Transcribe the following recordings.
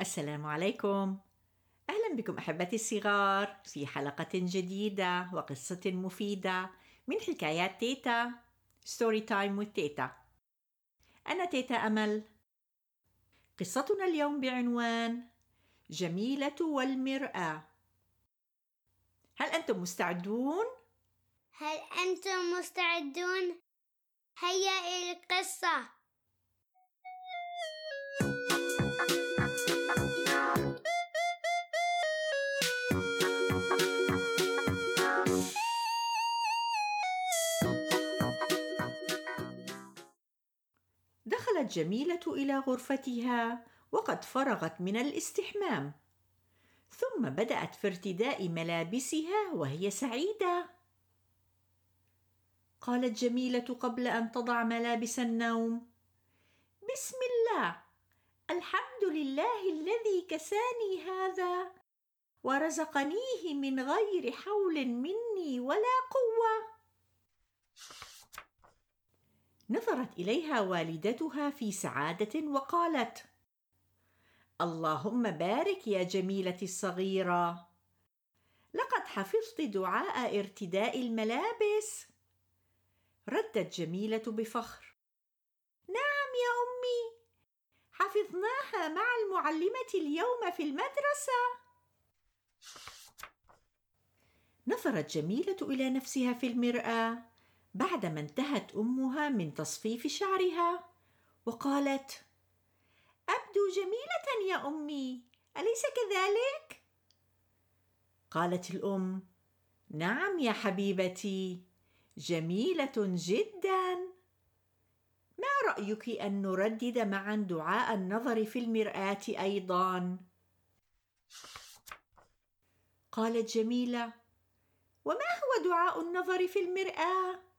السلام عليكم. أهلا بكم أحبتي الصغار في حلقة جديدة وقصة مفيدة من حكايات تيتا story time with أنا تيتا أمل. قصتنا اليوم بعنوان جميلة والمرآة. هل أنتم مستعدون؟ هل أنتم مستعدون؟ هيا إلى القصة. دخلت جميلة إلى غرفتها وقد فرغت من الاستحمام. ثم بدأت في ارتداء ملابسها وهي سعيدة. قالت جميلة قبل أن تضع ملابس النوم بسم الله الحمد لله الذي كساني هذا ورزقنيه من غير حول مني ولا قوة. نظرت إليها والدتها في سعادة وقالت اللهم بارك يا جميلتي الصغيرة. لقد حفظت دعاء ارتداء الملابس. ردت جميلة بفخر نعم يا أمي حفظناها مع المعلمة اليوم في المدرسة. نظرت جميلة إلى نفسها في المرآة. بعدما انتهت أمها من تصفيف شعرها وقالت أبدو جميلة يا أمي أليس كذلك؟ قالت الأم نعم يا حبيبتي جميلة جدا. ما رأيك أن نردد معا دعاء النظر في المرآة أيضا؟ قالت جميلة وما هو دعاء النظر في المرآة؟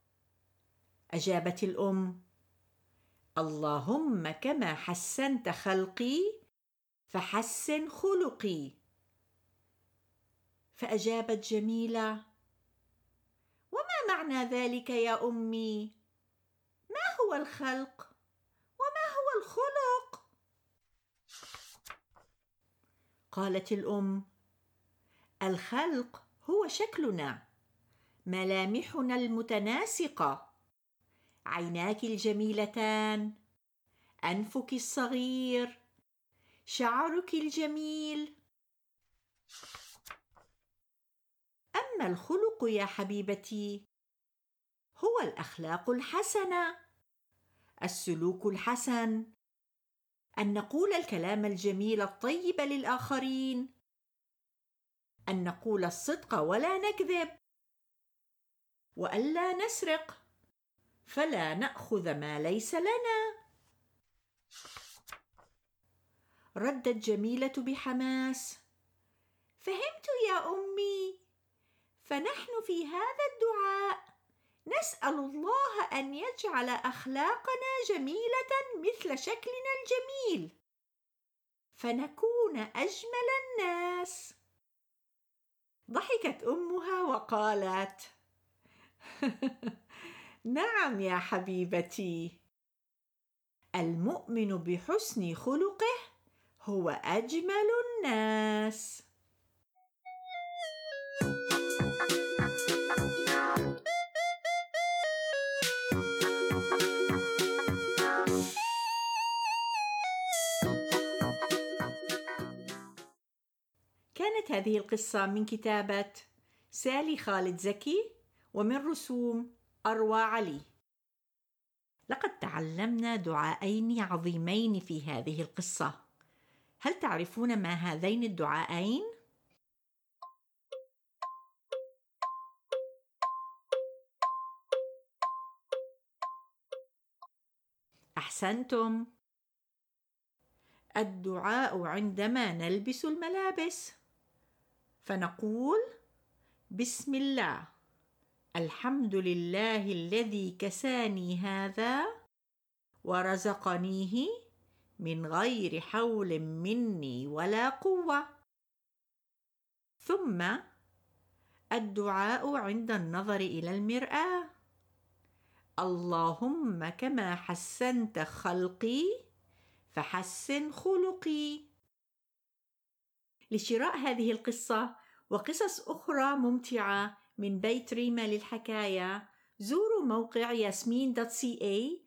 أجابت الأم. اللهم كما حسنت خلقي فحسن خلقي. فأجابت جميلة. وما معنى ذلك يا أمي؟ ما هو الخلق؟ وما هو الخلق؟ قالت الأم. الخلق هو شكلنا ملامحنا المتناسقة. عيناك الجميلتان. أنفك الصغير. شعرك الجميل. أما الخلق يا حبيبتي هو الأخلاق الحسنة. السلوك الحسن. أن نقول الكلام الجميل الطيب للآخرين. أن نقول الصدق ولا نكذب. والا نسرق. فلا نأخذ ما ليس لنا. ردت جميلة بحماس. فهمت يا أمي. فنحن في هذا الدعاء. نسأل الله أن يجعل أخلاقنا جميلة مثل شكلنا الجميل. فنكون أجمل الناس. ضحكت أمها وقالت. نعم يا حبيبتي. المؤمن بحسن خلقه هو أجمل الناس. كانت هذه القصة من كتابة سالي خالد زكي ومن رسوم أروى علي. لقد تعلمنا دعاءين عظيمين في هذه القصة. هل تعرفون ما هذين الدعاءين؟ أحسنتم. الدعاء عندما نلبس الملابس. فنقول بسم الله. الحمد لله الذي كساني هذا ورزقنيه من غير حول مني ولا قوة. ثم الدعاء عند النظر إلى المرآة. اللهم كما حسنت خلقي فحسن خلقي. لشراء هذه القصة وقصص أخرى ممتعة من بيت ريما للحكاية. زوروا موقع ياسمين dot ca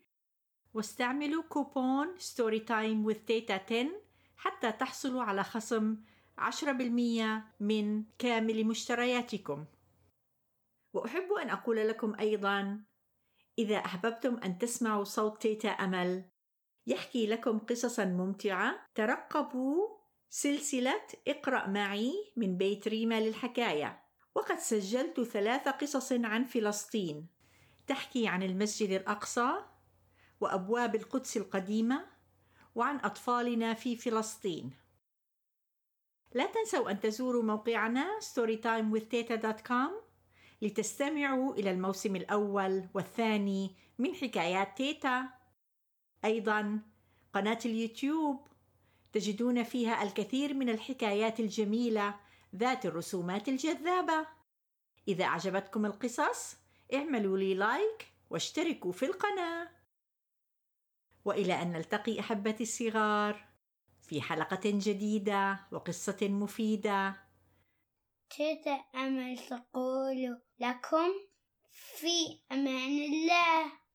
واستعملوا كوبون story time with تيتا 10 حتى تحصلوا على خصم 10% من كامل مشترياتكم. وأحب أن أقول لكم أيضا إذا أحببتم أن تسمعوا صوت تيتا أمل يحكي لكم قصصا ممتعة. ترقبوا سلسلة اقرأ معي من بيت ريما للحكاية. وقد سجلت ثلاث قصص عن فلسطين. تحكي عن المسجد الأقصى وأبواب القدس القديمة وعن أطفالنا في فلسطين. لا تنسوا أن تزوروا موقعنا storytimewithteta.com لتستمعوا إلى الموسم الأول والثاني من حكايات تيتا. أيضا قناة اليوتيوب تجدون فيها الكثير من الحكايات الجميلة ذات الرسومات الجذابة. إذا أعجبتكم القصص اعملوا لي لايك واشتركوا في القناة. وإلى أن نلتقي أحبتي الصغار في حلقة جديدة وقصة مفيدة. تيتا أمل تقول لكم في أمان الله.